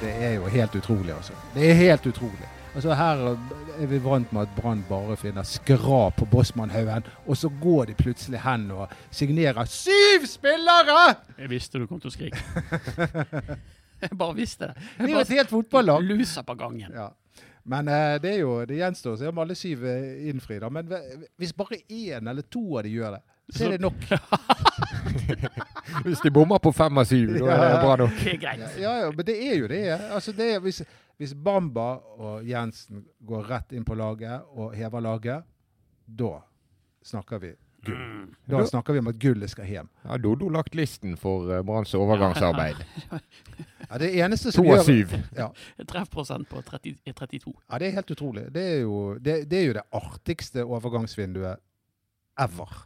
Det er jo helt utrolig, altså. Det er helt utrolig. Altså Her er vi vant med at Brann bare finner skrap på Bossmannhaugen, og så går de plutselig hen og signerer syv spillere! Jeg visste du kom til å skrike. Jeg bare visste det. Det er jo et helt fotballag. Luser på gangen. Ja. Men eh, det er jo, det gjenstår å se om alle syv eh, innfrir. Men hvis bare én eller to av de gjør det, så er det nok. Hvis de bommer på fem av syv, da er det bra nok. Det er greit. Ja, ja, men det er jo det. Altså, det er, hvis, hvis Bamba og Jensen går rett inn på laget og hever laget, da snakker vi gull. Mm. Da snakker vi om at gullet skal hjem. Har Dodo lagt listen for eh, Branns overgangsarbeid? Ja, det eneste To som av gjør syv. ja, Treffprosent på 30, er 32. ja, det er helt utrolig. Det er jo det, det, er jo det artigste overgangsvinduet ever.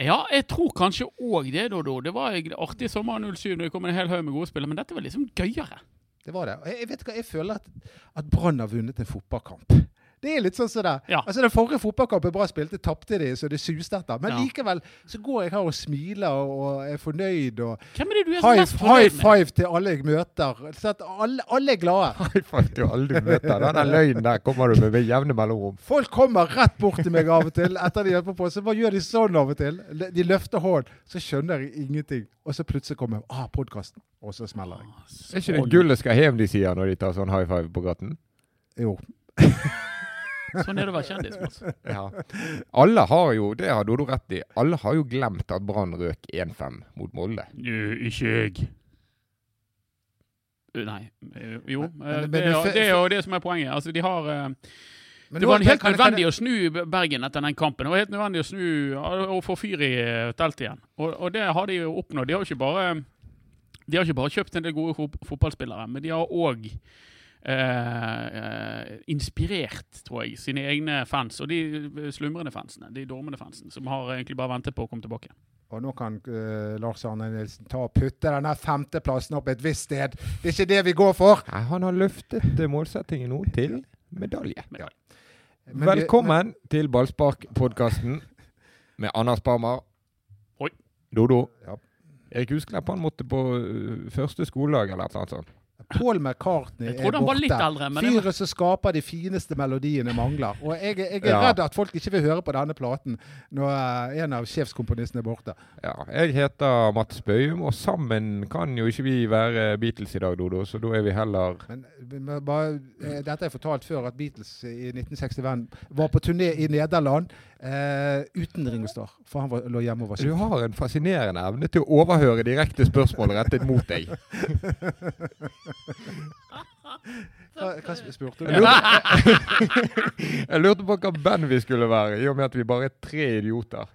Ja, jeg tror kanskje òg det, Dodo. Det var artig sommeren 07 når det kom en hel haug med gode spillere, men dette var liksom gøyere. Det var det. Jeg, jeg vet hva, jeg føler at, at Brann har vunnet en fotballkamp. Det er litt sånn som det. Ja. Altså Den forrige fotballkampen Brann spilte, tapte de så det suste etter. Men Ja. likevel så går jeg her og smiler og er fornøyd. og Hvem er det du er High, mest fornøyd med? five til alle jeg møter. Så at alle, alle er glade. High five til alle du møter. Den løgnen der kommer du med ved jevne mellomrom. Folk kommer rett bort til meg av og til etter de hjelper på. Så bare gjør de sånn av og til. De løfter hånd. Så skjønner jeg ingenting. Og så plutselig kommer ah, podkasten. Og så smeller jeg. Er ikke det gullet skal hjem de sier når de tar sånn high five på gaten? Jo. Sånn er det å være kjendis. Mats. Ja. Alle har jo, det har Dodo rett i, alle har jo glemt at Brann røk 1-5 mot Molde. Nå, ikke jeg. Uh, Nei. Uh, Jo. Men det, er, det er jo det som er poenget. Altså, de har Men Det var helt nødvendig å snu Bergen etter den kampen. Det var helt nødvendig å snu og få fyr i teltet igjen. Og, og det har de jo oppnådd. De har ikke bare de har ikke bare kjøpt en del gode fotballspillere, men de har òg eh, eh, inspirert, tror jeg, sine egne fans. Og de slumrende fansene, de dormende fansene, som har egentlig bare ventet på å komme tilbake. Og nå kan uh, Lars Arne Nilsen ta og putte denne femteplassen opp et visst sted. Det er ikke det vi går for. Nei, han har løftet eh, målsettingen nå til medalje. Men Velkommen Velkommen til Ballspark-podkasten med Anders Parmar. Oi. Dodo. Ja. Erik Husklepp han måtte på første skoledag eller et eller annet sånt. Paul McCartney Jeg er trodde han var borte. litt eldre, men Fyret som skaper de fineste melodiene, mangler. Og jeg, jeg er Ja. redd at folk ikke vil høre på denne platen når eh, en av sjefskomponistene er borte. Ja, jeg heter Mats Bøyum, og sammen kan jo ikke vi være Beatles i dag, Dodo, så da er vi heller Men, men bare, eh, dette jeg fortalt før, at Beatles i 1961 var på turné i Nederland eh, uten Ringo Starr. For han var, lå hjemme og var Du har en fascinerende evne til å overhøre direkte spørsmål rettet mot deg. Hva, hva spurte du? Jeg lurte, jeg lurte på hva band vi skulle være, i og med at vi bare er tre idioter.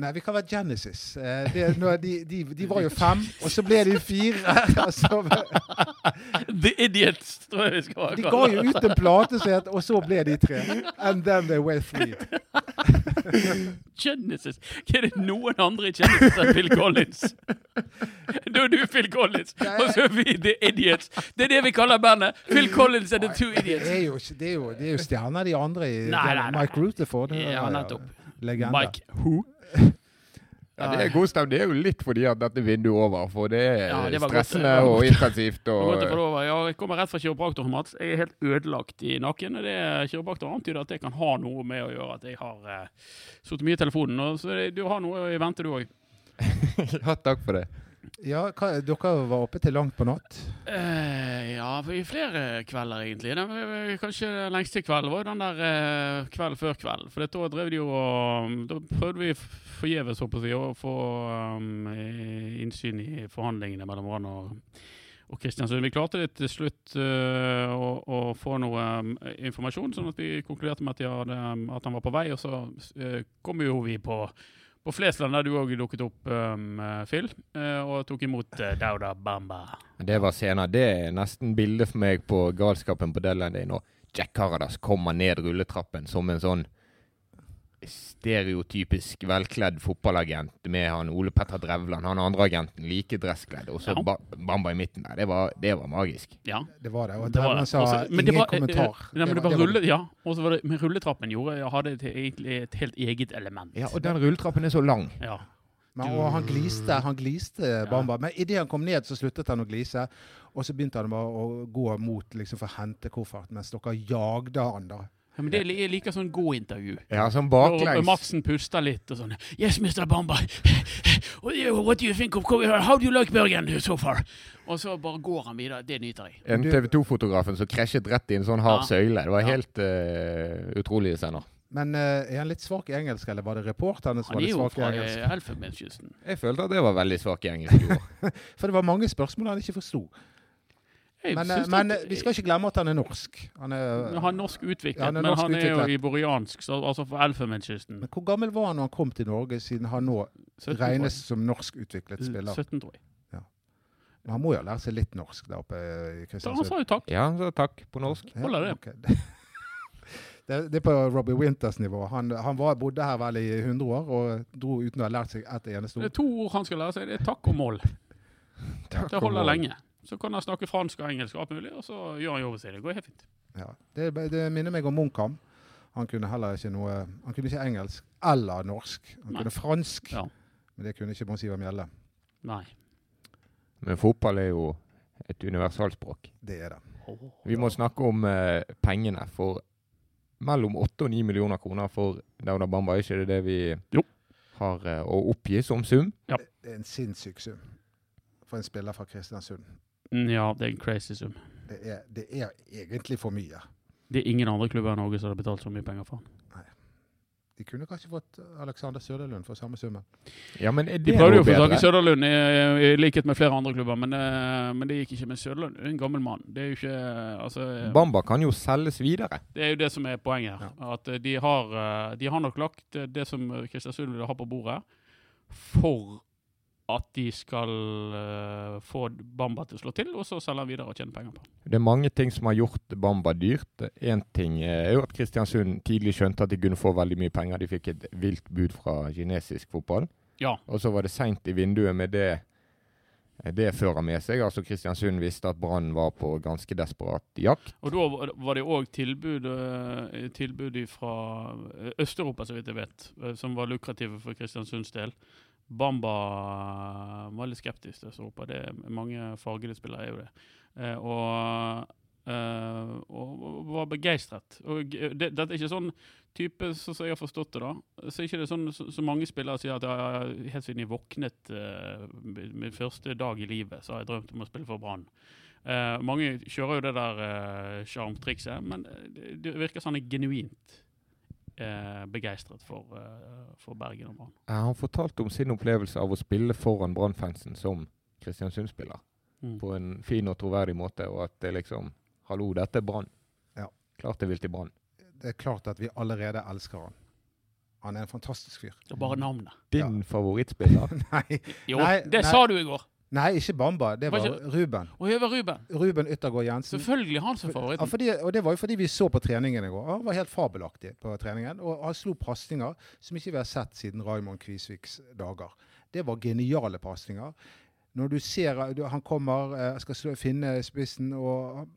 Nei, vi kan være Genesis. Eh, det, nå, de, de, de var jo fem, og så ble de fire. så, The Idiots, tror jeg vi skal de ga jo ut en plate, som het, og så ble de tre. And then they were three. Genesis. Er det noen andre i Genesis enn Phil Collins? Da er du Phil Collins, og så er vi The Idiots. Det er det vi kaller bandet. Phil Collins and the Two Det Idiots. er jo, det er jo, det er jo stjerner, de andre. i Nei, nei, nei. Mike Rutherford. er- Ja, nettopp. Legende. Mike Who? Ja, det er god stemning. Det er jo litt fordi at dette vinduet er over, for det er Ja, det stressende godt. og intensivt. Og. Ja, jeg kommer rett fra kiropraktor, Mats. Jeg er helt ødelagt i nakken. og det Kiropraktor antyder at det kan ha noe med å gjøre at jeg har uh, sittet mye i telefonen. Og så det, du har noe i vente, du òg. ja, takk for det. Ja, hva, dere var oppe til langt på natt. Eh, ja, i flere kvelder, egentlig. Den, kanskje den lengste kvelden var den der eh, kveld før kveld. For da drev de jo og Da prøvde vi forgjeves, å få um, eh, innsyn i forhandlingene mellom Brann og, og Kristiansund. Vi klarte det til slutt uh, å, å få noe um, informasjon, sånn at vi konkluderte med at, de hadde, at han var på vei. Og så uh, kom jo vi på På Flesland har du òg dukket opp, um, Phil, eh, og tok imot uh, Dauda Bamba. Det var senere. Det er nesten bildet for meg på galskapen på Deadline Day nå. Jack Caradas kommer ned rulletrappen som en sånn stereotypisk velkledd fotballagent med han Ole Petter Drevland, han andre agenten, like dresskledd, og så Ja. ba Bamba i midten der. Det var, det var magisk. Ja. Det var det. Og Drevland sa også- det ingen var- eh, kommentar. eh, Nei, men det var- rulle, ja, og så var det, men rulletrappen gjorde, hadde et, egentlig et helt eget element. Ja, Og den rulletrappen er så lang. Ja. Men, og han gliste, han gliste Bamba. Men idet han kom ned, så sluttet han å glise. Og så begynte han bare å gå mot liksom, for å hente kofferten, mens dere jagde han da. Ja, men det er like sånn god intervju. Ja, sånn baklengs. Og. Madsen puster litt og sånn Yes, Mr. Bamba. What do you think of How do you like Bergen so far? Og så bare går han videre. Det nyter jeg. En TV 2-fotografen som krasjet rett i en sånn hard Ja. søyle. Det var Ja. helt uh, utrolige scener. Men uh, er han litt svak i engelsk, eller var det reporterne som Han var er litt jo svake i fra engelsk? eh, Elfenbenskysten. Jeg følte at det var veldig svak i engelsk. For det var mange spørsmål han ikke forsto. Men, eh, men vi skal ikke glemme at han er norsk. Han er, Han er norsk utviklet, Ja, han er men han han er jo utviklet. iboriansk, så, altså for Elfenbenskysten. men hvor gammel var han når han kom til Norge, siden han nå 17, regnes som norskutviklet spiller? 17, tror jeg. Men han må jo ha lært seg litt norsk der oppe i Kristiansund? han sa jo takk. Ja, han sa takk på norsk. Ja, Holder det. Okay. Det, det er på Robbie Winters nivå. Han, han var, bodde her vel i 100 år og dro uten å ha lært seg ett eneste Det er to ord han skal lære seg. Det er takk og mål. Takk Det og holder lenge. Så kan han snakke fransk og engelsk og alt mulig, og så gjør han jobben sin. Det går helt fint. Ja. Det, det minner meg om Munkham. Han kunne heller ikke noe Han kunne ikke engelsk eller norsk. Han Nei. kunne fransk, Ja. men det kunne ikke Mons Ivar Mjelle. Nei. Men fotball er jo et universalspråk. Det er det. Vi må snakke om uh, pengene. For mellom 8 og 9 millioner kroner for Dauda Bamba, er ikke det det vi Jo. har uh, å oppgi som sum? Det er en sinnssyk sum for en spiller fra Kristiansund. Mm, Ja, det er en crazy sum. Det er, det er egentlig for mye. Det er ingen andre klubber i Norge som har betalt så mye penger for han. De kunne kanskje fått Alexander Søderlund for samme summen. Ja, men er De prøvde jo å få tak i? Søderlund, i, i likhet med flere andre klubber, men, eh, men det gikk ikke med Søderlund. Er en gammel mann. Det er jo ikke altså, Bamba kan jo selges videre. Det er jo det som er poenget her. At eh, de har, eh, de har nok lagt eh, det som Kristiansund vil ha på bordet, for at de skal uh, få Bamba til å slå til, og så selge videre og tjene penger på. Det er mange ting som har gjort Bamba dyrt. Én ting er jo at Kristiansund tidlig skjønte at de kunne få veldig mye penger. De fikk et vilt bud fra kinesisk fotball. Ja. Og så var det seint i vinduet med det det fører med seg. Altså Kristiansund visste at Brann var på ganske desperat jakt. Og da var- var det òg tilbud, eh, tilbud fra Øst-Europa, så vidt jeg vet, eh, som var lukrative for Kristiansunds del. Bamba veldig skeptisk til Øst-Europa. Mange fargede spillere er jo det. Eh, Og, eh, og var begeistret. Og g- det, dette er ikke sånn type, sånn som jeg har forstått det, da. Så er ikke det sånn så, så mange spillere sier at ja, ja, helt siden jeg våknet eh, min første dag i livet, så har jeg drømt om å spille for Brann. Eh, mange kjører jo det der uh, sjarmtrikset, men eh, det, det virker er genuint uh, begeistret for, eh, for Bergen og Brann. Eh, Han fortalte om sin opplevelse av å spille foran Brann-fansen som Kristiansund-spiller. Mm. På en fin og troverdig måte, og at det liksom Hallo, dette er Brann. Ja. Klart det vil til Brann. Det er klart at vi allerede elsker han. Han er en fantastisk fyr. Det er bare navnet. Din favorittspiller? Nei, Jo, Nei, det nei. sa du i går. Nei ikke Bamba. Det Var var ikke- Ruben. Og Høve Ruben. Ruben Yttergård Jensen. Selvfølgelig han som Ja, fordi, og det var jo fordi vi så på treningen i går. Han var helt fabelaktig på treningen. Og han slo pasninger som ikke vi har sett siden Raymond Kvisviks dager. Det var geniale pasninger. Når du ser du, han kommer, eh, skal slå, finne spissen og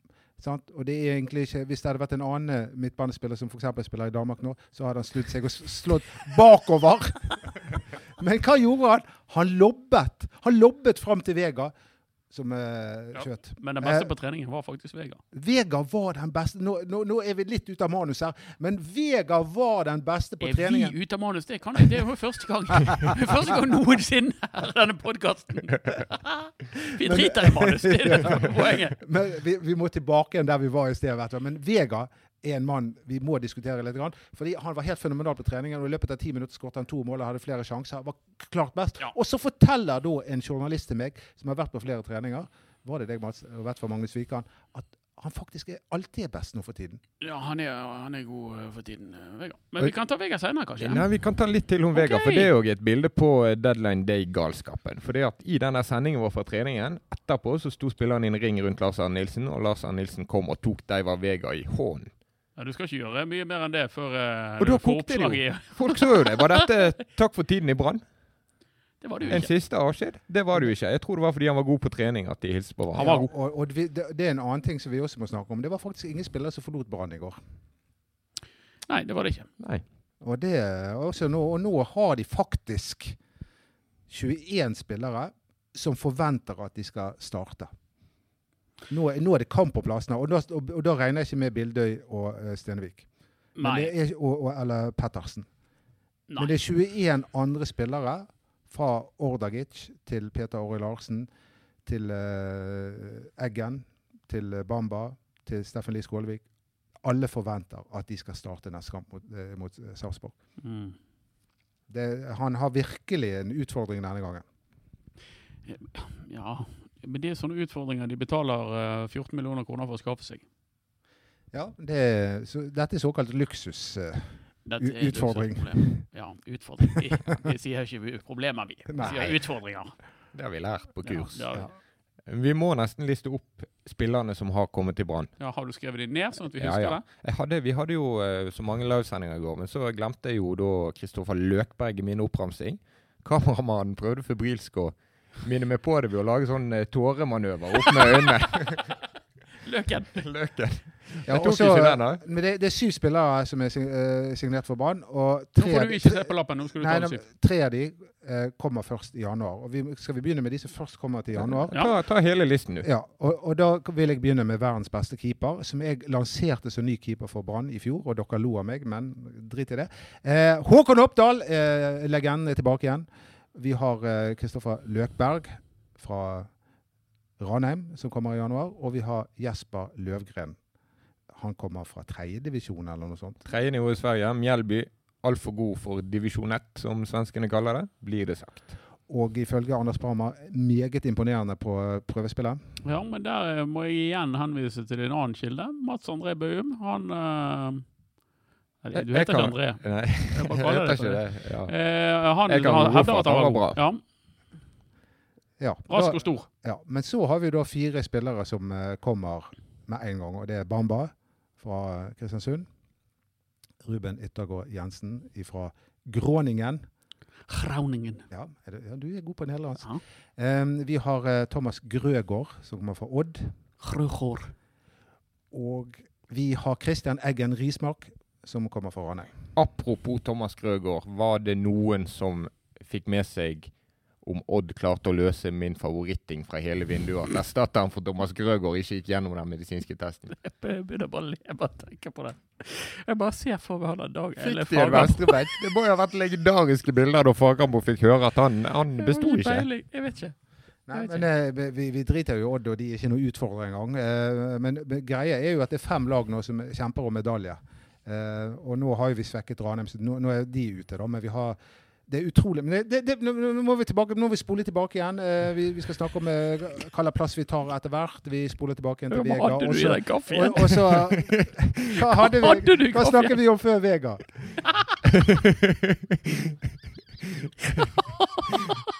Sant? Og det er egentlig ikke, Hvis det hadde vært en annen midtbanespiller som for spiller i Danmark nå, så hadde han slutt seg og slått bakover. Men hva gjorde han? Han lobbet. Han lobbet fram til Vega, som eh, Ja. skjøt. Men den beste Eh, på treningen var faktisk Vega. Vega var den beste nå, nå, nå er vi litt ute av manus her, men Vega var den beste på Er treningen. vi ute av manus? Det, kan jeg. det er jo første gang Første gang noensinne her i denne podkasten. Vi driter i manus, det er det som er poenget. Men vi, vi må tilbake igjen der vi var i sted. Men Vega er en mann vi må diskutere litt. Grann, fordi Han var helt fenomenal på treningen, og i løpet av ti minutter skåret han to mål og hadde flere sjanser. Var klart best. Ja. Og så forteller da en journalist til meg, som har vært på flere treninger, var det deg, Mats, og vært for Magnus Wikan, at han faktisk er alltid er best nå for tiden. Ja, han er, han er god eh, for tiden, eh, Vegard. Men vi kan ta Vegard senere, kanskje. Nei, Vi kan ta litt til om okay. Vegard, for det er jo et bilde på eh, deadline day-galskapen. For at I denne sendingen vår fra treningen etterpå så sto spilleren i en ring rundt Lars Arne Nilsen, og Lars Arne Nilsen kom og tok Deivar Vegard i hånden. Ja, du skal ikke gjøre mye mer enn det før uh, Og da kokte det jo. Folk så jo det. Var dette takk for tiden i Brann? Det var det jo En siste avskjed? Det var det jo ikke. Jeg tror det var fordi han var god på trening at de hilste på Han hverandre. var god. Ja, og, og det, det er en annen ting som vi også må snakke om. Det var faktisk ingen spillere som forlot Brann i går. Nei, det var det ikke. Og, det, også nå, og nå har de faktisk 21 spillere som forventer at de skal starte. Nå, nå er det kamp på plassene, og og, og da regner jeg ikke med Bildøy og Stenevik. Nei. det er, og, og, eller Pettersen. Nei. Men det er 21 andre spillere, fra Ordagic til Peter Åre Larsen, til uh, Eggen, til eh, Bamba, til Steffen Lie Skålevik. Alle forventer at de skal starte neste kamp mot, uh, mot Sarpsborg. Mm. Han har virkelig en utfordring denne gangen. Ja, men det er sånne utfordringer de betaler eh, 14 millioner kroner for å skaffe seg. Ja, det, så, Dette er såkalt luksusutfordring. eh. Dette U- utfordring. luksusproblem. Ja, utfordring. Vi, vi sier ikke problemer, vi. Vi Nei. sier utfordringer. Det har vi lært på kurs. Ja, Ja. ja. Vi må nesten liste opp spillerne som har kommet til Brann. ja, Har du skrevet dem ned, sånn at vi husker ja. det? Jeg hadde, vi hadde jo uh, så mange livesendinger i går, men så glemte jeg jo da Kristoffer Løkberg i min oppramsing. Kameramannen prøvde febrilsk å minne meg på det ved å lage sånn eh, tåremanøver opp med øynene. Løken! Løken. Ja, Jeg tok også- ikke den, da. Men det, det er syv spillere som er eh, signert for Brann. Nå får du ikke se på lappen. Nå skal du Nei, ta nei, tre av de eh, kommer først i januar. Og vi, skal vi begynne med de som først kommer til januar? Ja. Ta, ta hele listen, du. Ja, og, og da vil jeg begynne med verdens beste keeper, som jeg lanserte som ny keeper for Brann i fjor. Og dere lo av meg, men drit i det. Eh, Håkon Oppdal, eh, legenden, er tilbake igjen. Vi har eh, Kristoffer Løkberg fra Ranheim, som kommer i januar. Og vi har Jesper Løvgren. Han kommer fra tredjedivisjon eller noe sånt. Tredje nivå i Sverige. Mjelby. Altfor god for divisjon 1, som svenskene kaller det, blir det sagt. Og ifølge Anders Parma meget imponerende på eh, prøvespillet. Ja, men der eh, må jeg igjen henvise til en annen kilde. Mats André Bøum. Han eh, nei, Du heter jeg heter ikke kan- André. Nei, Jeg jeg heter det ikke det. det. Ja. Eh, han Jeg kan hevder at han var bra. Ja, Ja, rask og stor. Ja, men så har vi da fire spillere som eh, kommer med en gang. Og det er Bamba fra Kristiansund. Ruben Yttergård Jensen fra Gråningen. Rauningen. Ja, ja, du er god på nederlandsk. Ja. Um, vi har uh, Thomas Grøgaard, som kommer fra Odd. Grøgaard. Og vi har Christian Eggen Rismark, som kommer fra Ranheim. Apropos Thomas Grøgaard, var det noen som fikk med seg om Odd klarte å løse min favoritting fra hele vinduet? At erstatteren for Thomas Grøgaard ikke gikk gjennom den medisinske testen. Jeg begynner bare å le. Bare tenke på det. Jeg bare ser for meg han der Dag Fikk eller de en Fagermo. Det må jo ha vært legendariske bilder da Fagermo fikk høre at han, han besto ikke. Jeg vet ikke. Nei, men eh, vi, vi driter jo i Odd, og de er ikke noe utfordrer engang. Eh, men, men greia er jo at det er fem lag nå som kjemper om medalje. Eh, og nå har jo vi svekket Ranheim, så nå, nå er de ute, da. Men vi har det er utrolig. Men det, det, nå, må vi tilbake, nå må vi spole tilbake igjen. Eh, vi, vi skal snakke om uh, hva slags plass vi tar etter hvert. Vi spoler tilbake igjen til Hva hadde du i deg kaffe igjen? og, så Hva hadde vi? Hadde du Hva snakker vi om før Vega?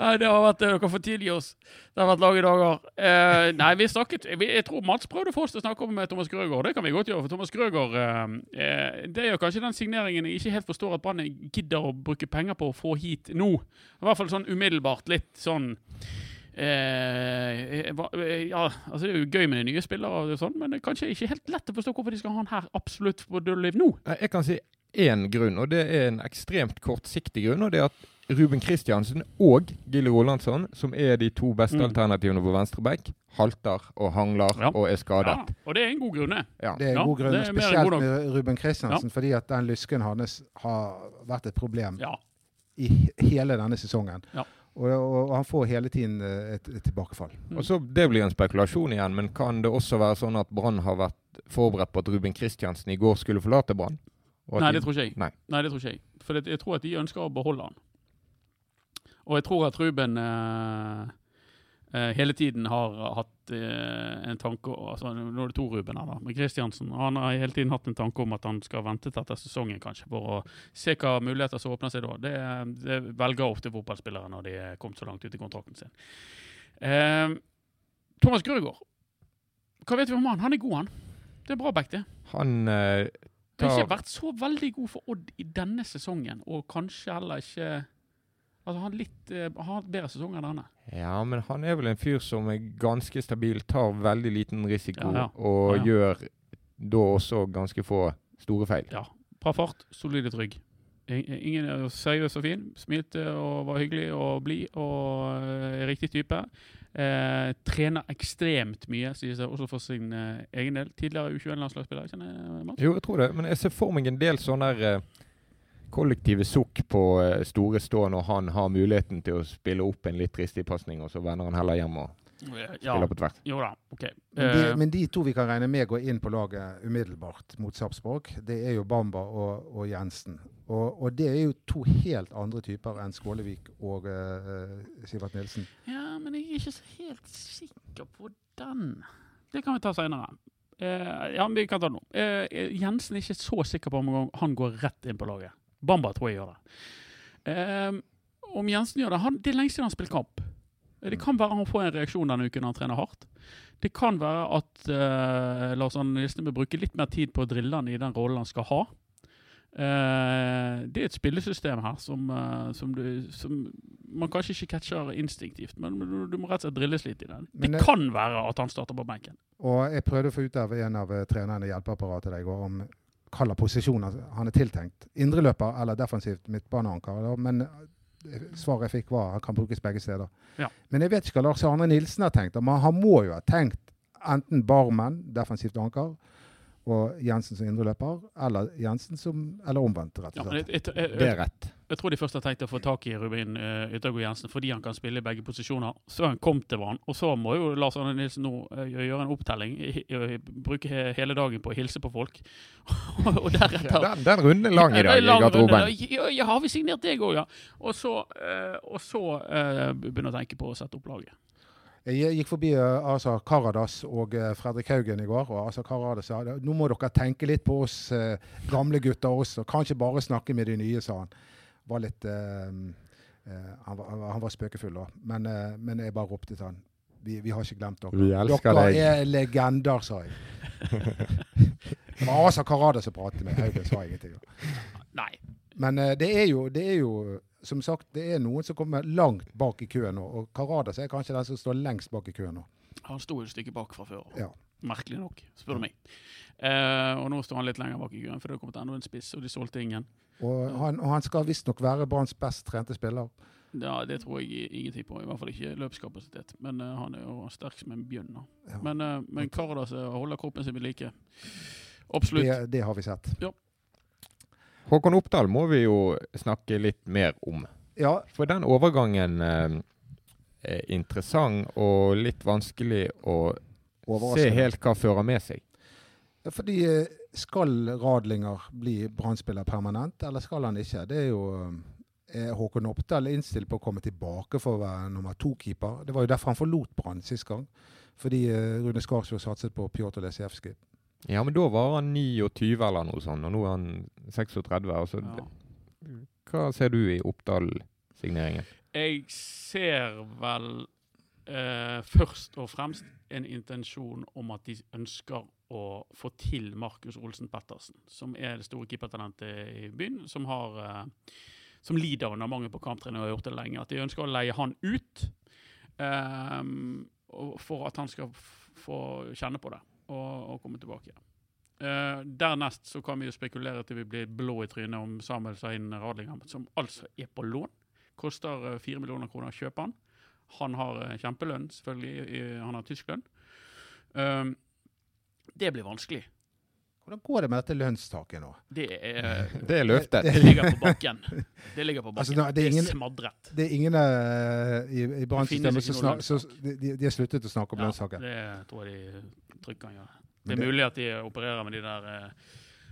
Nei, det har vært Dere får tilgi oss. Det har vært lange dager. Eh, nei, vi snakket Jeg tror Mats prøvde å få oss til å snakke om eh, Thomas Grøgaard. Det kan vi godt gjøre. For Thomas Grøgaard eh, eh, Det er jo kanskje den signeringen jeg ikke helt forstår at Brann gidder å bruke penger på å få hit nå. I hvert fall sånn umiddelbart. Litt sånn eh, eh, ja, altså Det er jo gøy med de nye spillere, og sånn, men det er kanskje ikke helt lett å forstå hvorfor de skal ha han her absolutt på Dulliv nå. Jeg kan si én grunn, og det er en ekstremt kortsiktig grunn. og det er at Ruben Kristiansen og Gilly Rolandsson, som er de to beste Mm. alternativene på venstreback, halter og hangler Ja. og er skadet. Ja, og det er en god grunn, det. Ja. Det er en Ja, god grunn, spesielt god med Ruben Kristiansen, fordi at den lysken hans har vært et problem Ja. i hele denne sesongen. Ja. Og, og, og han får hele tiden eh, et, et tilbakefall. Mm. Og så Det blir en spekulasjon igjen, men kan det også være sånn at Brann har vært forberedt på at Ruben Kristiansen i går skulle forlate Brann? Nei, de- det tror ikke jeg. Nei. Nei, det tror ikke jeg. For det, jeg tror at de ønsker å beholde han. Og jeg tror at Ruben eh, eh, hele tiden har hatt eh, en tanke altså, Nå er det to Ruben her, da. Men Kristiansen han har hele tiden hatt en tanke om at han skal vente til etter sesongen kanskje, for å se hva muligheter som åpner seg da. Det, det velger ofte fotballspillere når de er kommet så langt ut i kontrakten sin. Thomas Grøgaard, hva vet vi om han? Han er god, han. Det er bra back, det. Han Han har ikke vært så veldig god for Odd i denne sesongen, og kanskje heller ikke Altså, han litt, uh, har hatt bedre sesong enn denne. Ja, men han er vel en fyr som er ganske stabil, tar veldig liten risiko Ja, ja. og Ja, gjør da også ganske få store feil. Ja. Bra fart, solid og trygg. Ingen er seriøs og fin. Smilte og var hyggelig og blid og uh, riktig type. Eh, trener ekstremt mye, sies det også for sin eh, egen del. Tidligere U21-landslagsspiller. Kjenner jeg Mats? Jo, jeg tror det, men jeg ser for meg en del sånne der, eh, kollektive sukk på eh, store stå når han har muligheten til å spille opp en litt tristig pasning, og så vender han heller hjem og Ja. spiller på tvers. Jo da, OK. Men de, Eh, men de to vi kan regne med går inn på laget umiddelbart mot Sarpsborg, det er jo Bamba og, og Jensen. Og, og det er jo to helt andre typer enn Skålevik og uh, Sivert Nilsen. Ja, men jeg er ikke så helt sikker på den. Det kan vi ta seinere. Uh, ja, men vi kan ta det nå. Uh, Jensen er ikke så sikker på om han går rett inn på laget. Bamba tror jeg gjør det. Um, om Jensen gjør det han, Det er lenge siden han har spilt kamp. Eh, Det kan være han får en reaksjon denne uken når han trener hardt. Det kan være at uh, Lars Arne Nilsen bør bruke litt mer tid på å drille han i den rollen han skal ha. Uh, det er et spillesystem her som, uh, som, du, som man kanskje ikke catcher instinktivt, men du, du må rett og slett drilles litt i den. Det det- kan være at han starter på benken. Og jeg prøvde å få ut av en av trenerne i hjelpeapparatet i går om hva slags posisjoner han er tiltenkt. Indreløper eller defensivt midtbaneanker. Men eh, svaret jeg fikk var han kan brukes begge steder. Ja. Men jeg vet ikke hva Lars Arne Nilsen har tenkt. Men han må jo ha tenkt enten Barmen, defensivt anker, og Jensen som indreløper, eller Jensen som Eller omvendt, rett og men slett. jeg, Det er rett. jeg tror de først har tenkt å få tak i Rubin uh, Yttergård Jensen fordi han kan spille i begge posisjoner. Så han kom til vann, og så må jo Lars Arne Nilsen nå uh, gjøre en opptelling. i- bruke he, hele dagen på å hilse på folk. og deretter Ja, den, den runden er lang i dag i garderoben. Ja, ja, har vi signert deg òg, ja? Og så, uh, og så eh, begynne å tenke på å sette opp laget. Jeg gikk forbi uh, Asa Karadas og eh, Fredrik Haugen i går, og Asa Karadas sa nå må dere tenke litt på oss eh, gamle gutter også. Kan ikke bare snakke med de nye, sa han. Var litt, eh, eh, han, var, han var- spøkefull da, men, eh, men jeg bare ropte til han. Vi, vi har ikke glemt dere. Vi elsker dere deg. er legender, sa jeg. Det var Asa Karadas som pratet med Haugen, sa ingenting. Nei. Men eh, det, er jo, det er jo, som sagt, det er noen som kommer langt bak i køen nå. Og Karadas er kanskje den som står lengst bak i køen nå. Han sto et stykke bak fra før. Ja. Merkelig nok, spør du meg. Eh, og nå står han litt lenger bak i køen, for det har kommet enda en spiss, og de solgte ingen. Og han, og han skal visstnok være Branns best trente spiller. Ja, Det tror jeg ingenting på, i hvert fall ikke løpskapasitet. Men uh, han er jo sterk som en bjørn. Ja. Men, uh, men Karadas holder kroppen sin ved like. Absolutt. Det, det har vi sett. Håkon Oppdal må vi jo snakke litt mer om. Ja, For den overgangen eh, er interessant og litt vanskelig å se helt hva fører med seg. Ja, Fordi eh, skal Radlinger bli Brann-spiller permanent, eller skal han ikke? Det er jo er Håkon Oppdal innstilt på å komme tilbake for å være nummer to-keeper. Det var jo derfor han forlot Brann sist gang. Fordi eh, Rune Skarsfjord satset på Pjotr Lesijevskij. Ja, men da var han 29 eller noe sånt, og nå er han 36. Altså, Ja. Hva ser du i Oppdal-signeringen? Jeg ser vel eh, først og fremst en intensjon om at de ønsker å få til Markus Olsen Pettersen, som er det store keepertalentet i byen, som, har, eh, som lider under mangel på kamptrening og har gjort det lenge. At de ønsker å leie han ut eh, for at han skal få kjenne på det og, og komme tilbake igjen. Eh, dernest så kan vi jo spekulere til vi blir blå i trynet om Samuel Sahin Radlinger, som altså er på lån. Koster eh, fire millioner kroner å kjøpe han. Han har eh, kjempelønn, selvfølgelig. Han har tysk lønn. Um, det blir vanskelig. Hvordan går det med dette lønnstaket nå? Det er Det er løftet. Det ligger på bakken. Det ligger på bakken. Altså, det er ingen- smadret. Det er ingen uh, i, i Brann-systemet som de, de har sluttet å snakke om Ja, lønnstaket. det tror jeg de trygt kan gjøre. Det er det- mulig at de opererer med de der eh,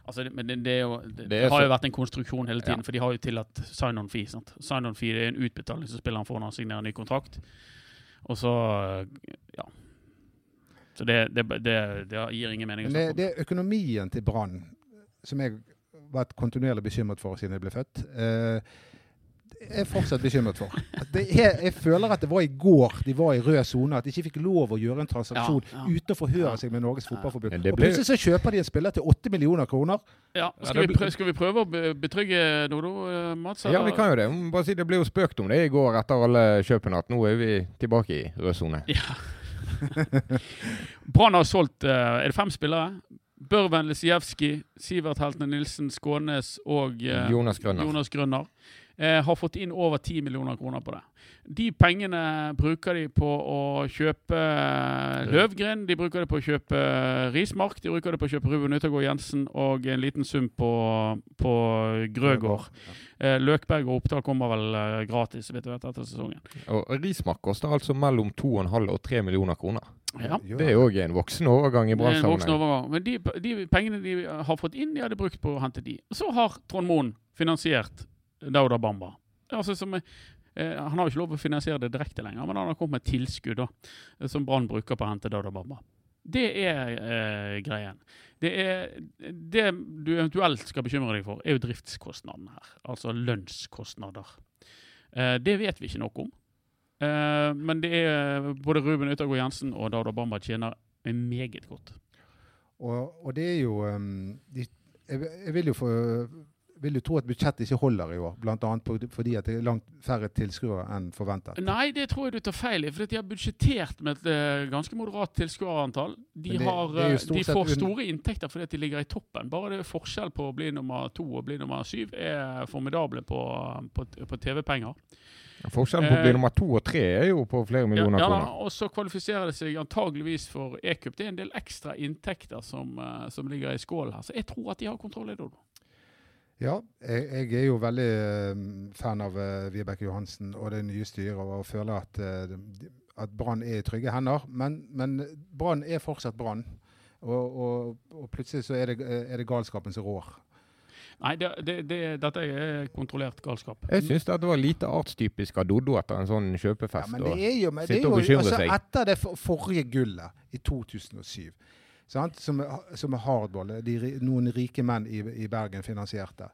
Altså, men det, det, jo, det, har så- jo vært en konstruksjon hele tiden, Ja. for de har jo tillatt sign-on fee. sant? Sign-on fee det er en utbetaling som spilleren får når han signerer en ny kontrakt. Og så eh, Ja. Så det, det, det, det gir ingen mening. Men det, det er økonomien til Brann som jeg har vært kontinuerlig bekymret for siden jeg ble født. Eh, er fortsatt bekymret for. Det er, jeg føler at det var i går de var i rød sone, at de ikke fikk lov å gjøre en transaksjon Ja, ja. uten å forhøre Ja. seg med Norges Fotballforbund. Ble... Og plutselig så kjøper de en spiller til 8 millioner kroner. Ja, Ja, skal, det vi prøve, skal vi prøve å betrygge Nodo, Mats? Eller? Ja, vi kan jo det. Bare si Det ble jo spøkt om det i går etter alle kjøpene, at nå er vi tilbake i rød sone. Ja. Brann har solgt eh, Er det fem spillere? Børven Lisijevskij, Sivert Heltene Nilsen, Skånes og eh, Jonas Grønner. Jonas Grønner. Eh, har fått inn over 10 millioner kroner på det. De pengene bruker de på å kjøpe eh, Løvgren, de bruker det på å kjøpe eh, Rismark, de bruker det på å kjøpe Ruben Utagård Jensen og en liten sum på, på Grøgaard. Eh, Løkberg og Oppdal kommer vel eh, gratis vet du, etter sesongen. Og Rismark koster altså mellom 2,5 og 3 millioner kroner. Ja. Det er òg en voksen overgang i Brann-sammenheng. Men de, de pengene de har fått inn, de hadde brukt på å hente de. Så har Trond Moen finansiert Dauda Bamba. Altså som, eh, han har jo ikke lov å finansiere det direkte lenger, men han har kommet med tilskudd da, eh, som Brann bruker på å hente Dauda Bamba. Det er eh, greien. Det, er, det du eventuelt skal bekymre deg for, er jo driftskostnadene her. Altså lønnskostnader. Eh, det vet vi ikke noe om. Eh, men det er både Ruben Yttergård Jensen og Dauda Bamba tjener meget godt. Og, og det er jo um, de, jeg, jeg vil jo få vil jo tro at budsjettet ikke holder i år, bl.a. fordi at det er langt færre tilskuere enn forventet. Nei, det tror jeg du tar feil i. For de har budsjettert med et eh, ganske moderat tilskuerantall. De, eh, de får store inntekter fordi at de ligger i toppen. Bare det er forskjell på å bli nummer to og bli nummer syv er formidable på, på, på TV-penger. Forskjellen på å bli Eh, nummer to og tre er jo på flere millioner ja, ja, kroner. og så kvalifiserer det seg antageligvis for e-cup. Det er en del ekstra inntekter som, som ligger i skålen her. Så jeg tror at de har kontroll i det. Ja, jeg, jeg er jo veldig eh, fan av uh, Vibeke Johansen og det nye styret og føler at, eh, at Brann er i trygge hender. Men, men Brann er fortsatt Brann. Og, og, og plutselig så er det, er det galskapen som rår. Nei, det, det, det, dette er kontrollert galskap. Jeg syns det var lite artstypisk av Doddo etter en sånn Ja, kjøpefest. men og- det er jo, men det er jo altså. Etter det forrige gullet i 2007, sant? Som, som er hardball, de, noen rike menn i, i Bergen finansierte,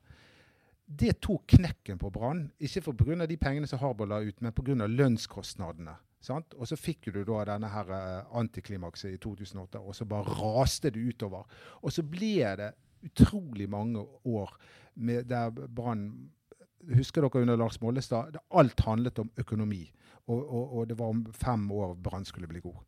det tok knekken på Brann. Ikke pga. de pengene som hardball la ut, men pga. lønnskostnadene. Sant? Og så fikk du da denne her eh, antiklimakset i 2008, og så bare raste det utover. Og så ble det utrolig mange år med der Brann Husker dere under Lars Mollestad? Alt handlet om økonomi. Og, og, og det var om fem år Brann skulle bli god.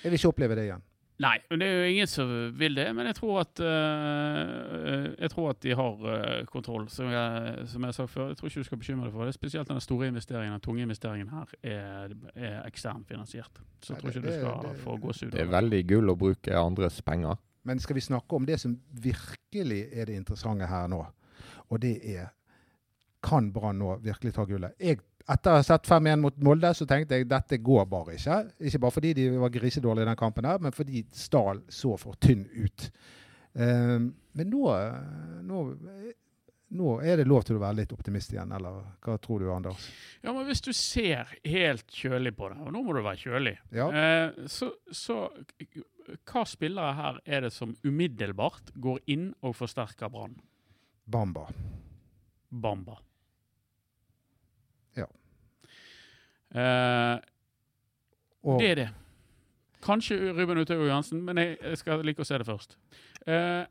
Jeg vil ikke oppleve det igjen. Nei, men det er jo ingen som vil det. Men jeg tror at, uh, jeg tror at de har uh, kontroll, som jeg, som jeg har sagt før. Jeg tror ikke du skal bekymre deg for det. Spesielt den store investeringen, den tunge investeringen her, er, er eksternt finansiert. Så jeg tror ikke det- du skal det- få gåsehud. Det er veldig gull å bruke andres penger. Men skal vi snakke om det som virkelig er det interessante her nå? Og det er Kan Brann nå virkelig ta gullet? Jeg, etter å ha sett 5-1 mot Molde, så tenkte jeg dette går bare ikke. Ikke bare fordi de var grisedårlige i den kampen, her, men fordi Stahl så for tynn ut. Ehm, men nå, nå, nå er det lov til å være litt optimist igjen, eller hva tror du, Anders? Ja, men hvis du ser helt kjølig på det, og nå må du være kjølig, Ja. uh, så, så hva spillere her er det som umiddelbart går inn og forsterker Brann? Bamba. Bamba. Ja. Eh, Og, Det er det. Kanskje Ruben Utøyo Johansen, men jeg jeg skal like å se det først. Eh,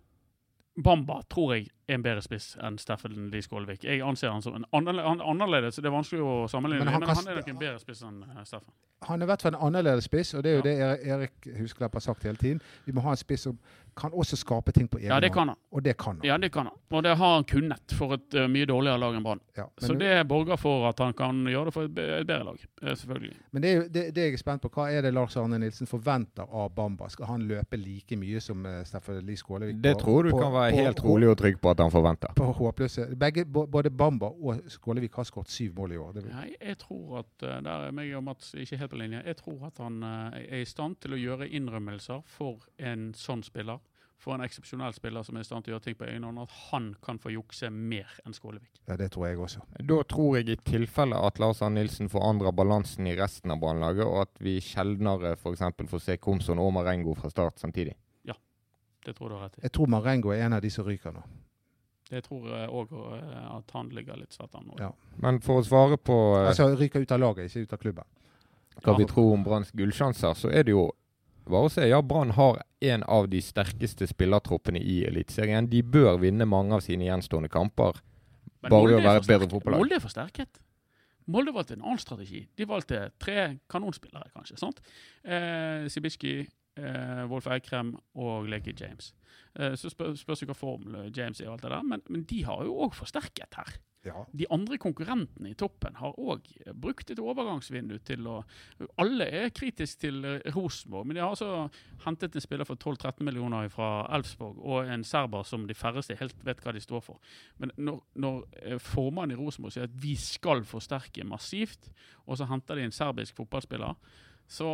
Bamba tror jeg en bedre spiss enn Steffen Lie Skålevik. Jeg anser han som en er annerledes, så det er vanskelig å sammenligne, Men han men han er nok en bedre spiss enn eh, Steffen. Han er i hvert fall en annerledes spiss, og det er jo Ja. det Erik- Erik Husklepp har sagt hele tiden. Vi må ha en spiss som kan også skape ting på egen Ja, det hånd. kan han. Og det kan han. Ja, det kan han. Og det har han kunnet for et uh, mye dårligere lag enn Brann. Ja, Så det borger for at han kan gjøre det for et, et bedre lag. eh, Selvfølgelig. men det, er jo, det, det jeg er spent på, hva er det Lars Arne Nilsen forventer av Bamba? Skal han løpe like mye som uh, Steffen Lie Skålevik? Det tror du på- kan være på- helt rolig og trygg på at han forventer. På håpløse Begge, Både Bamba og Skålevik har skåret syv mål i år. Det, Nei, jeg tror at eh, Der er meg og Mats ikke helt på linje. Jeg tror at han eh, er i stand til å gjøre innrømmelser for en sånn spiller. for en eksepsjonell spiller som er i stand til å gjøre ting på egen hånd, at han kan få jukse mer enn Skålevik. Ja, det tror jeg også. Da tror jeg i tilfelle at Lars Arne Nilsen forandrer balansen i resten av Brannlaget, og at vi sjeldnere f.eks. får se Komson og Marengo fra start samtidig. Det tror du har rett i. Jeg tror Marengo er en av de som ryker nå. Det tror jeg òg at han ligger litt svett an nå. Ja. Men for å svare på eh, Altså ryker ut av laget, ikke ut av klubben. hva vi tror om Branns gullsjanser, så er det jo bare å se. Ja, Brann har en av de sterkeste spillertroppene i Eliteserien. De bør vinne mange av sine gjenstående kamper. Men Bare ved å være et bedre fotballag. Molde er forsterket. Molde valgte en annen strategi. De valgte tre kanonspillere, kanskje. sant? Eh, Sibiski, eh, Wolf Eikrem og Leke James. Eh, så spør, spørs hva form James er, og alt det der, men, men de har jo òg forsterket her. Ja. De andre konkurrentene i toppen har òg brukt et overgangsvindu til å Alle er kritiske til Rosenborg, men de har altså hentet en spiller for 12-13 millioner fra Elfsborg og en serber som de færreste helt vet hva de står for. Men når, når eh, formannen i Rosenborg sier at vi skal forsterke massivt, og så henter de en serbisk fotballspiller, så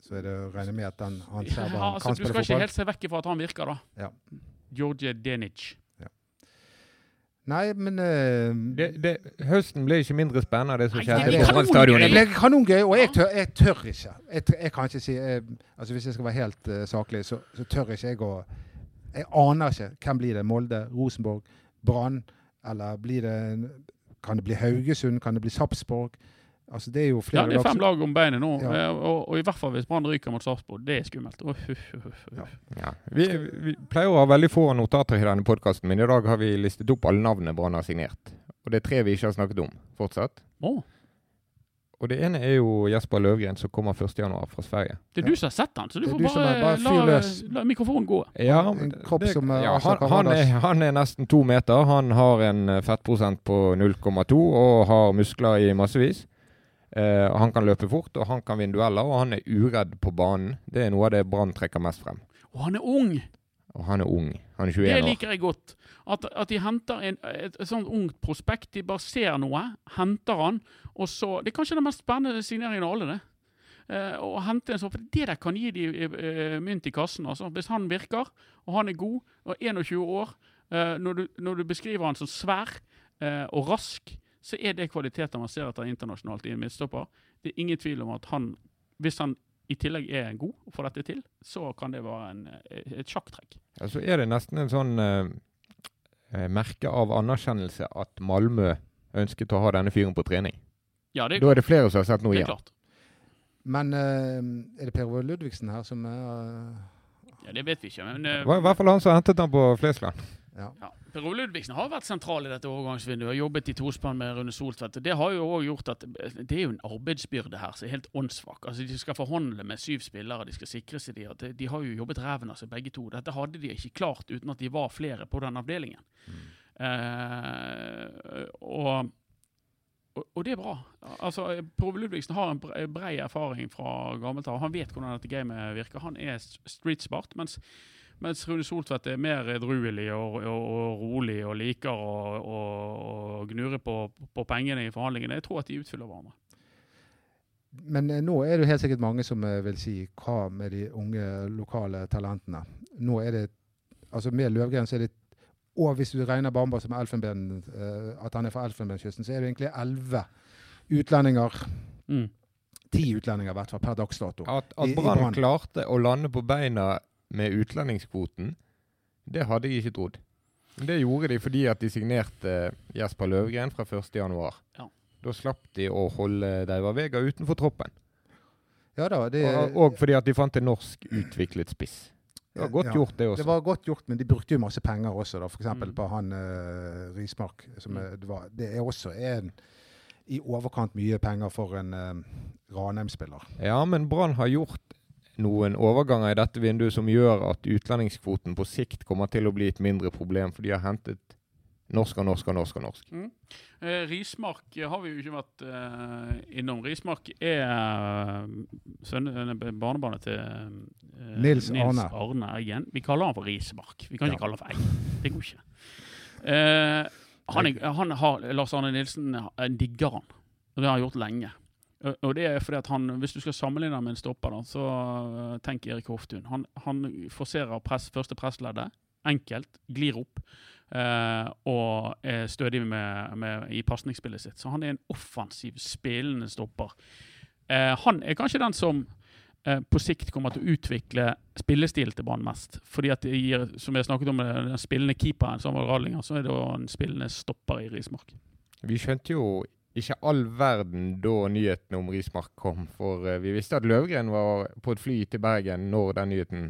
Så er det å regne med at den, han ja, altså, kan Du skal ikke helt se vekk fra at han virker, da. Ja. Georgie Denic. Nei, men uh, Det, det, høsten ble ikke mindre spennende av det som skjedde på Brann stadion. Det ble kanongøy, og jeg tør, jeg tør ikke. Jeg, tør, jeg kan ikke si jeg, altså Hvis jeg skal være helt uh, saklig, så, så tør ikke jeg å Jeg aner ikke. Hvem blir det? Molde? Rosenborg? Brann? Eller blir det Kan det bli Haugesund? Kan det bli Sarpsborg? Altså, det er jo flere Ja, det er fem lag om beinet nå, Ja. eh, og, og i hvert fall hvis Brann ryker mot Sarpsborg. Det er skummelt. Oh, uh, uh, uh. Ja. Ja. Vi, vi pleier å ha veldig få notater i denne podkasten, men i dag har vi listet opp alle navnene Brann har signert. Og det er tre vi ikke har snakket om fortsatt. Oh. Og det ene er jo Jesper Løvgren, som kommer 1.1. fra Sverige. det er du som har sett han, så du får du bare, bare la, la mikrofonen gå. Ja, det- som, eh, ja, altså, han, han, er, han er nesten to meter. Han har en eh, fettprosent på 0,2 og har muskler i massevis. Eh, han kan løpe fort, og han kan vinne dueller, og han er uredd på banen. Det er noe av det Brann trekker mest frem. Og han er ung! Og han er ung. Han er 21 Det liker jeg godt. At, at de henter en, et, et sånt ungt prospekt. De bare ser noe, henter han, og så Det er kanskje den mest spennende signeringen av alle, det. Uh, å hente en sånn, for Det der kan gi de uh, mynt i kassen. altså. Hvis han virker, og han er god, og 21 år når, du, når du beskriver han som svær og rask, så er det kvaliteter man ser etter internasjonalt i en midtstopper. Det er ingen tvil om at han, hvis han i tillegg er god og får dette til, så kan det være en, eh, et sjakktrekk. Ja, så er det nesten en sånn eh, eh, merke av anerkjennelse at Malmö ønsket å ha denne fyren på trening. Ja, det er, Da er det flere som har sett noe det i klart. Men eh, er det Per Ove Ludvigsen her som er uh... Ja, Det vet vi ikke. Men uh, Det var i hvert fall han som hentet han på Flesland. Ja. ja. Per Ole Ludvigsen har vært sentral i dette overgangsvinduet. Har jobbet i tospann med Rune Soltvedt. og Det har jo også gjort at det er jo en arbeidsbyrde her som er helt åndssvak. Altså, de skal forhandle med syv spillere, de skal sikre seg de. at de- har jo jobbet ræven av seg begge to. Dette hadde de ikke klart uten at de var flere på den avdelingen. Eh, og, og, og det er bra. Altså, Per Ove Ludvigsen har en bred brei erfaring fra gammelt av. Han vet hvordan dette gamet virker. Han er street smart. mens mens Rune Soltvedt er mer edruelig og, og, og rolig og liker å, gnure på, på pengene i forhandlingene. Jeg tror at de utfyller hverandre. Men eh, nå er det helt sikkert mange som eh, vil si hva med de unge lokale talentene. Nå er det Altså med Løvgren så er det Og hvis du regner Bamba som elfenben, eh, at han er fra Elfenbenskysten, så er det egentlig elleve utlendinger. Mm. Ti utlendinger i hvert fall per dags dato. At, at Brann. klarte å lande på beina med utlendingskvoten, det hadde jeg ikke trodd. Men det gjorde de fordi at de signerte Jesper Løvgren fra 1.1. Ja. Da slapp de å holde Deiva Vega utenfor troppen. Ja da, det, Og, og fordi at de fant en norsk utviklet spiss. Det var godt Ja. gjort, det også. Det var godt gjort, men de brukte jo masse penger også, da. F.eks. Mm. på han uh, Rismark. Som er, det, var, det er også en i overkant mye penger for en uh, Ranheim-spiller. Ja, men Brann har gjort noen overganger i dette vinduet som gjør at utlendingskvoten på sikt kommer til å bli et mindre problem, for de har hentet norsk og norsk og norsk. og norsk. Eh, Rismark eh, har vi jo ikke vært eh, innom. Rismark er sønne, eh, barnebarnet til eh, Nils Arne. Arne Eggen. Vi kaller han for Rismark. Vi kan ikke Ja. kalle han for Egg. Det går ikke. Eh, han, han har, Lars Arne Nilsen digger han. Det har han gjort lenge. Og- det er fordi at han, Hvis du skal sammenligne med en stopper, da, så eh, tenk Erik Hoftun. Han, han forserer press, første pressleddet. Enkelt. Glir opp. eh, og er stødig med, med, i pasningsspillet sitt. Så han er en offensiv, spillende stopper. Eh, han er kanskje den som eh, på sikt kommer til å utvikle spillestilen til Brann mest. Fordi at det gir, som jeg snakket om, med den spillende keeperen, Samuel Radlinger, så er det en spillende stopper i Rismark. Vi skjønte jo ikke all verden da nyheten om Rismark kom. For eh, vi visste at Løvgren var på et fly til Bergen når den nyheten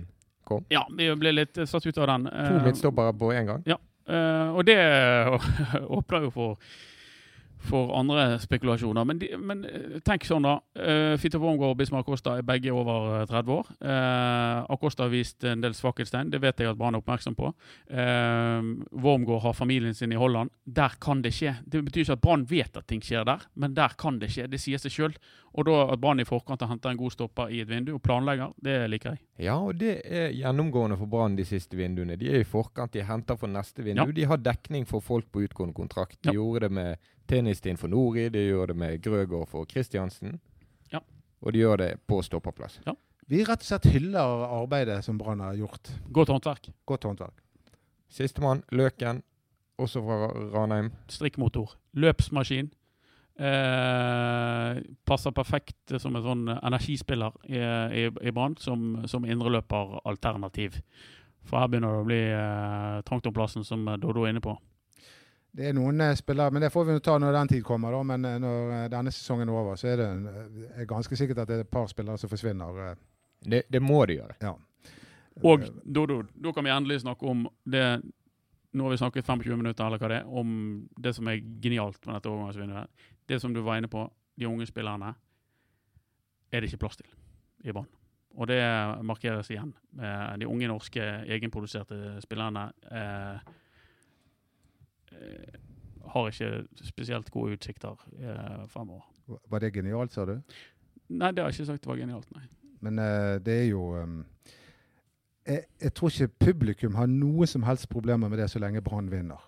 kom. Ja, vi ble litt eh, satt ut av den. To Eh, midtstoppere på én gang. Ja, og det åpner jo for, for andre spekulasjoner. Men, de, men eh, tenk sånn, da. Uh, Fito Wormgård og Bismar Acosta er begge over eh, 30 år. Uh, Acosta har vist en del svakhetstegn. Det vet jeg at Brann er oppmerksom på. Uh, Wormgård har familien sin i Holland. Der kan det skje. Det betyr ikke at Brann vet at ting skjer der, men der kan det skje. Det sier seg sjøl. Og da at Brann i forkant har henta en god stopper i et vindu og planlegger, det liker jeg. Ja, og det er gjennomgående for Brann de siste vinduene. De er i forkant, de henter for neste vindu. Ja. De har dekning for folk på utgående kontrakt. De Ja. gjorde det med Tennistin for Nori, de gjør det med Grøgaard for Kristiansen. Ja. Og de gjør det på stopperplass. Vi rett og slett hyller arbeidet som Brann har gjort. Godt håndverk. Godt håndverk. Sistemann, Løken, også fra Ranheim. strikkmotor. Løpsmaskin. Eh, passer perfekt som en sånn energispiller i, i, i Brann, som, som indreløperalternativ. For her begynner det å bli eh, trangt om plassen, som Dodo er inne på. Det er noen eh, spillere, men det får vi ta når den tid kommer. da, Men eh, når eh, denne sesongen er over, så er det er ganske sikkert at det er et par spillere som forsvinner. Det, det må de gjøre. Ja. Og Dodo, da kan vi endelig snakke om det Nå har vi snakket 25 minutter eller hva det er, om det som er genialt med dette overgangsvinduet. Det som du var inne på, de unge spillerne, er det ikke plass til i Brann. Og det markeres igjen. De unge norske egenproduserte spillerne eh, har ikke spesielt gode utsikter eh, fremover. Var det genialt, sa du? Nei, det har jeg ikke sagt var genialt, nei. Men eh, det er jo um, jeg, jeg tror ikke publikum har noe som helst problemer med det så lenge Brann vinner.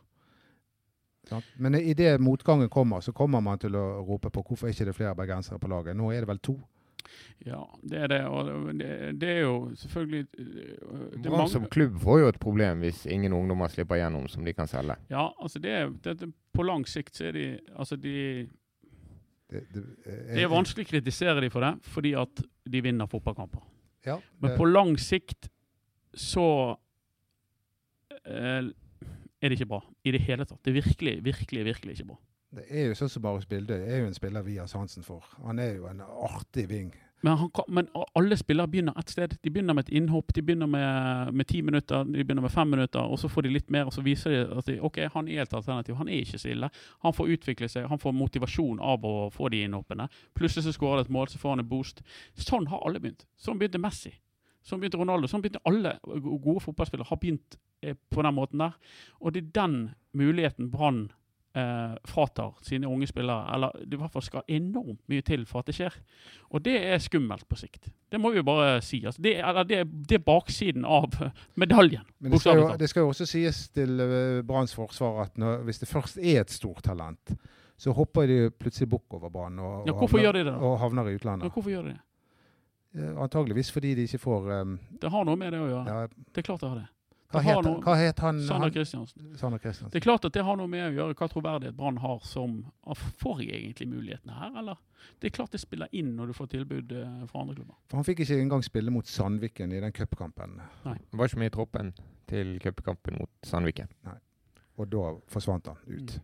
Sant? Men idet motgangen kommer, så kommer man til å rope på hvorfor ikke det er flere bergensere på laget. Nå er det vel to. Ja, det er det. Og det, det er jo selvfølgelig eh, det Brann som klubb får jo et problem hvis ingen ungdommer slipper gjennom som de kan selge. Ja, altså det, er- det, På lang sikt så er de Altså de Det, det, Det er vanskelig å kritisere dem for det, fordi at de vinner fotballkamper. Ja, Men på lang sikt så eh, er det ikke bra i det hele tatt. Det er virkelig, virkelig, virkelig ikke bra. Det er jo sånn som Marius Bilde er jo en spiller vi har sansen for. Han er jo en artig ving. Men, han kan, men alle spillere begynner ett sted. De begynner med et innhopp, de begynner med, med ti minutter, de begynner med fem minutter, og så får de litt mer, og så viser de at de, ok, han er et alternativ. Han er ikke så ille. Han får utvikle seg, han får motivasjon av å få de innhoppene. Plutselig så skårer det et mål, så får han en boost. Sånn har alle begynt. Sånn begynte Messi. Sånn begynte Ronaldo. Sånn begynte alle gode fotballspillere. Har begynt eh, på den måten der. Og det er den muligheten Brann eh, fratar sine unge spillere. Eller det i hvert fall skal enormt mye til for at det skjer. Og det er skummelt på sikt. Det må vi jo bare si. Altså, det, er- eller det, det er baksiden av medaljen. Men det skal, jo, det skal jo også sies til uh, Branns forsvar at når, hvis det først er et stort talent, så hopper de plutselig bukk over banen og, Ja, og havner, de det og havner i utlandet. utlandet. hvorfor gjør de det? Eh, Antageligvis fordi de ikke får um, Det har noe med det å gjøre. ja, Det er klart det har det. Hva, Det het, noe- hva het han? Sander Kristiansen. Sander Kristiansen. Det er klart at det har noe med å gjøre hva troverdighet Brann har som ah, Får jeg egentlig mulighetene her, eller? Det er klart det spiller inn når du får tilbud eh, fra andre klubber. For han fikk ikke engang spille mot Sandviken i den cupkampen. Var ikke med i troppen til cupkampen mot Sandviken. Nei. Og da forsvant han ut.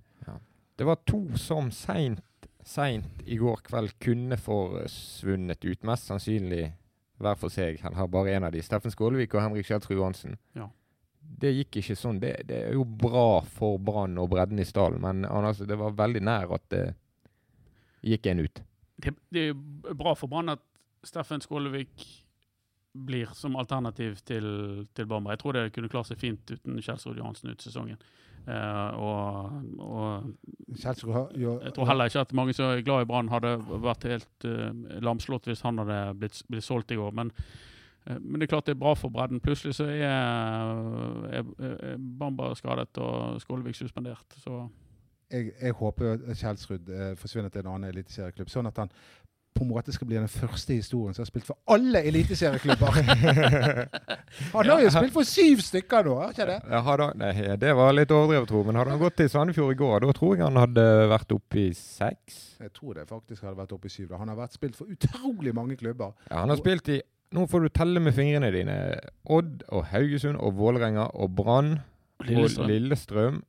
Det var to som seint, seint i går kveld kunne forsvunnet ut. Mest sannsynlig hver for seg. Han har bare én av de. Steffen Skålevik og Henrik Kjeldsrud Johansen. Ja. Det gikk ikke sånn. Det, det er jo bra for Brann og bredden i stallen, men altså, det var veldig nær at det gikk en ut. Det, det er bra for Brann at Steffen Skålevik blir som alternativ til, til Bamba. Jeg tror det kunne klart seg fint uten Kjelsrud Johansen ut sesongen. Uh, og, og Kjelsrud jo jeg tror heller ikke at mange som er glad i Brann, hadde vært helt uh, lamslått hvis han hadde blitt, blitt solgt i går. Men, men det er klart det er bra for bredden. Plutselig så er, er, er Bamba skadet og Skålevik suspendert. Så jeg, jeg håper at Kjelsrud eh, forsvinner til en annen eliteserieklubb, sånn at han på en måte skal bli den første i historien som har spilt for alle eliteserieklubber. Han har jo spilt for syv stykker nå, har ikke det? Ja, hadde, nei, det var litt overdrevet, tro. Men hadde han gått til Sandefjord i går, da tror jeg han hadde vært oppe i seks. Jeg tror det faktisk hadde vært oppe i syv. da. Han har vært spilt for utrolig mange klubber. Ja, han har spilt i Nå får du telle med fingrene dine. Odd og Haugesund og Vålerenga og Brann og Lillestrøm.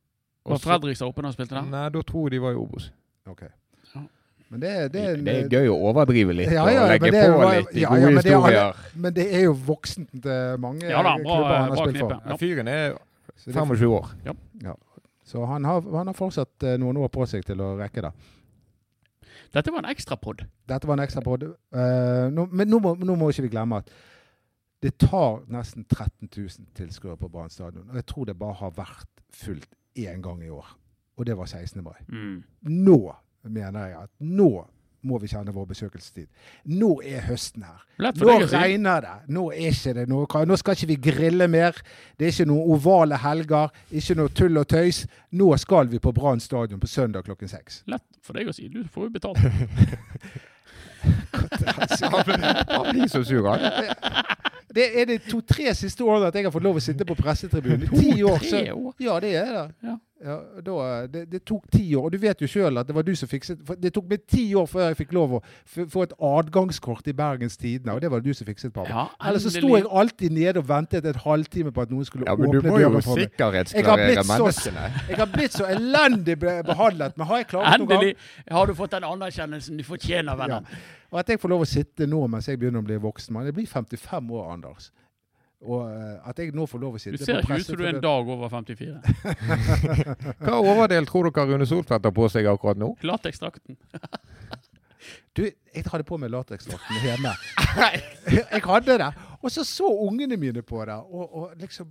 Og Var Fredrikstad oppe da han spilte der? Nei, da tror jeg de var i Obos. Okay. Men det, det, Det, er en- er gøy å overdrive litt Ja, ja, og legge det på jo- litt i ja, gode ja, men det er. Men det er jo voksent til mange Ja da, bra- klubber han har spilt for. Ja, fyren er Så, det, 25 år. så han, har, han har fortsatt eh, noen år på seg til å rekke det. Dette var en ekstrapod. Dette var en ekstra podd. Eh, nå, men nå må, nå må ikke vi glemme at det tar nesten 13 000 tilskuere på Brann stadion. Og jeg tror det bare har vært fullt én gang i år. Og det var 16. mai. Mm. Nå mener jeg at nå må vi kjenne vår besøkelsestid. Nå er høsten her. Nå regner det. Nå er ikke det noe Nå skal ikke vi grille mer. Det er ikke noen ovale helger. Ikke noe tull og tøys. Nå skal vi på Brann stadion på søndag klokken seks. Lett for deg å si. Du får jo betalt. Han blir- så sur, han. Det er de to-tre siste årene at jeg har fått lov å sitte på pressetribunen. I ti år. År? ja, det er det. Ja. Ja, da, det, det tok ti år. Og du vet jo sjøl at det var du som fikset for Det tok meg ti år før jeg fikk lov å få et adgangskort i Bergens Tidende, og det var det du som fikset, pappa. Ja, Ellers så sto jeg alltid nede og ventet et halvtime på at noen skulle Ja, men åpne må døren for meg. Men du sikkerhetsklarere jo sikkerhetsklarere menneskene. Jeg har blitt så elendig behandlet, men har jeg klaget noen gang? Endelig har du fått den anerkjennelsen du fortjener, venner. Ja. Og at jeg får lov å sitte nå mens jeg begynner å bli voksen mann. Jeg blir 55 år, Anders. Og eh, at jeg nå får lov å Du ser ikke ut som du er en dag over 54. Hva overdel tror dere Rune Soltvedt har på seg akkurat nå? Lateksdrakten. Du, jeg hadde på meg lateksdrakten hjemme. jeg hadde det. Og så så ungene mine på det, og, og liksom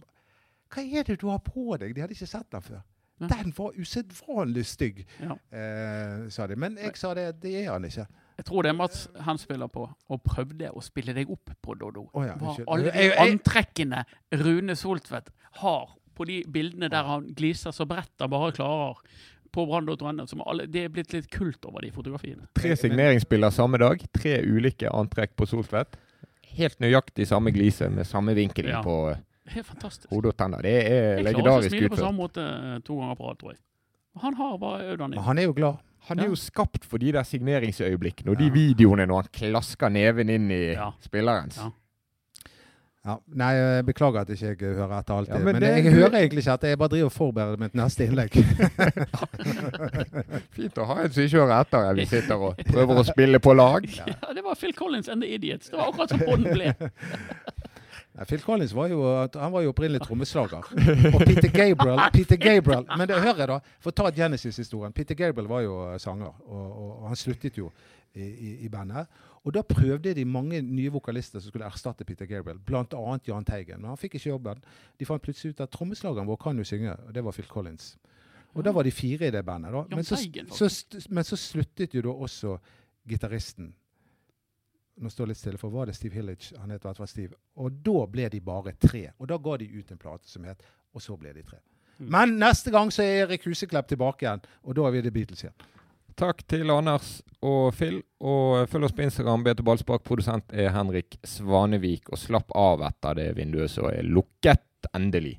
Hva er det du har på deg? De hadde ikke sett den før. Den var usedvanlig stygg, Ja. eh, sa de. Men jeg sa det, det er han ikke. Jeg tror det er Mats han spiller på, og prøvde å spille deg opp på Doddo. Oh, ja, Hva alle de antrekkene Rune Soltvedt har på de bildene der han gliser så bredt han bare klarer på brann.no. som alle- Det er blitt litt kult over de fotografiene. Tre signeringsbilder samme dag. Tre ulike antrekk på Soltvedt. Helt nøyaktig samme glise med samme vinkel Ja. på fantastisk. hode og tenner. Det er Jeg klarer ikke å legendarisk smile på samme måte eh, to ganger på rad, tror jeg. Han har bare øvd han Men han er jo glad. Han er Ja. jo skapt for de der signeringsøyeblikkene og de videoene når han klasker neven inn i Ja. spillerens. Ja. Ja, nei, jeg beklager at ikke jeg hører etter alltid. Ja, men men det- jeg hører egentlig ikke etter. Jeg bare driver og forbereder mitt neste innlegg. Fint å ha en som ikke hører etter. Vi sitter og prøver å spille på lag. Ja, det var Phil Collins and the Idiots. Det var akkurat som podden ble. Phil Collins var jo, han var jo opprinnelig trommeslager. Og Peter Gabriel, Peter Gabriel Men det hører jeg da, for å ta Genesis-historien. Peter Gabriel var jo eh, sanger, og, og han sluttet jo i, i, i bandet. Og da prøvde de mange nye vokalister som skulle erstatte Peter Gabriel, bl.a. Jahn Teigen. Men han fikk ikke jobben. De fant plutselig ut at trommeslageren vår kan jo synge, og det var Phil Collins. Og da var de fire i det bandet. da. Men så, så, men så sluttet jo da også gitaristen. Nå står det litt stille, for var det Steve Hillage? Han het i hvert fall Steve. Og da ble de bare tre. Og da ga de ut en plate som het Og så ble de tre. Mm. Men neste gang så er Erik Huseklepp tilbake igjen, og da er vi The Beatles igjen. Takk til Anders og Phil. Og følg oss på Instagram. Bete Ballspark. Produsent er Henrik Svanevik. Og slapp av etter det vinduet som er lukket endelig.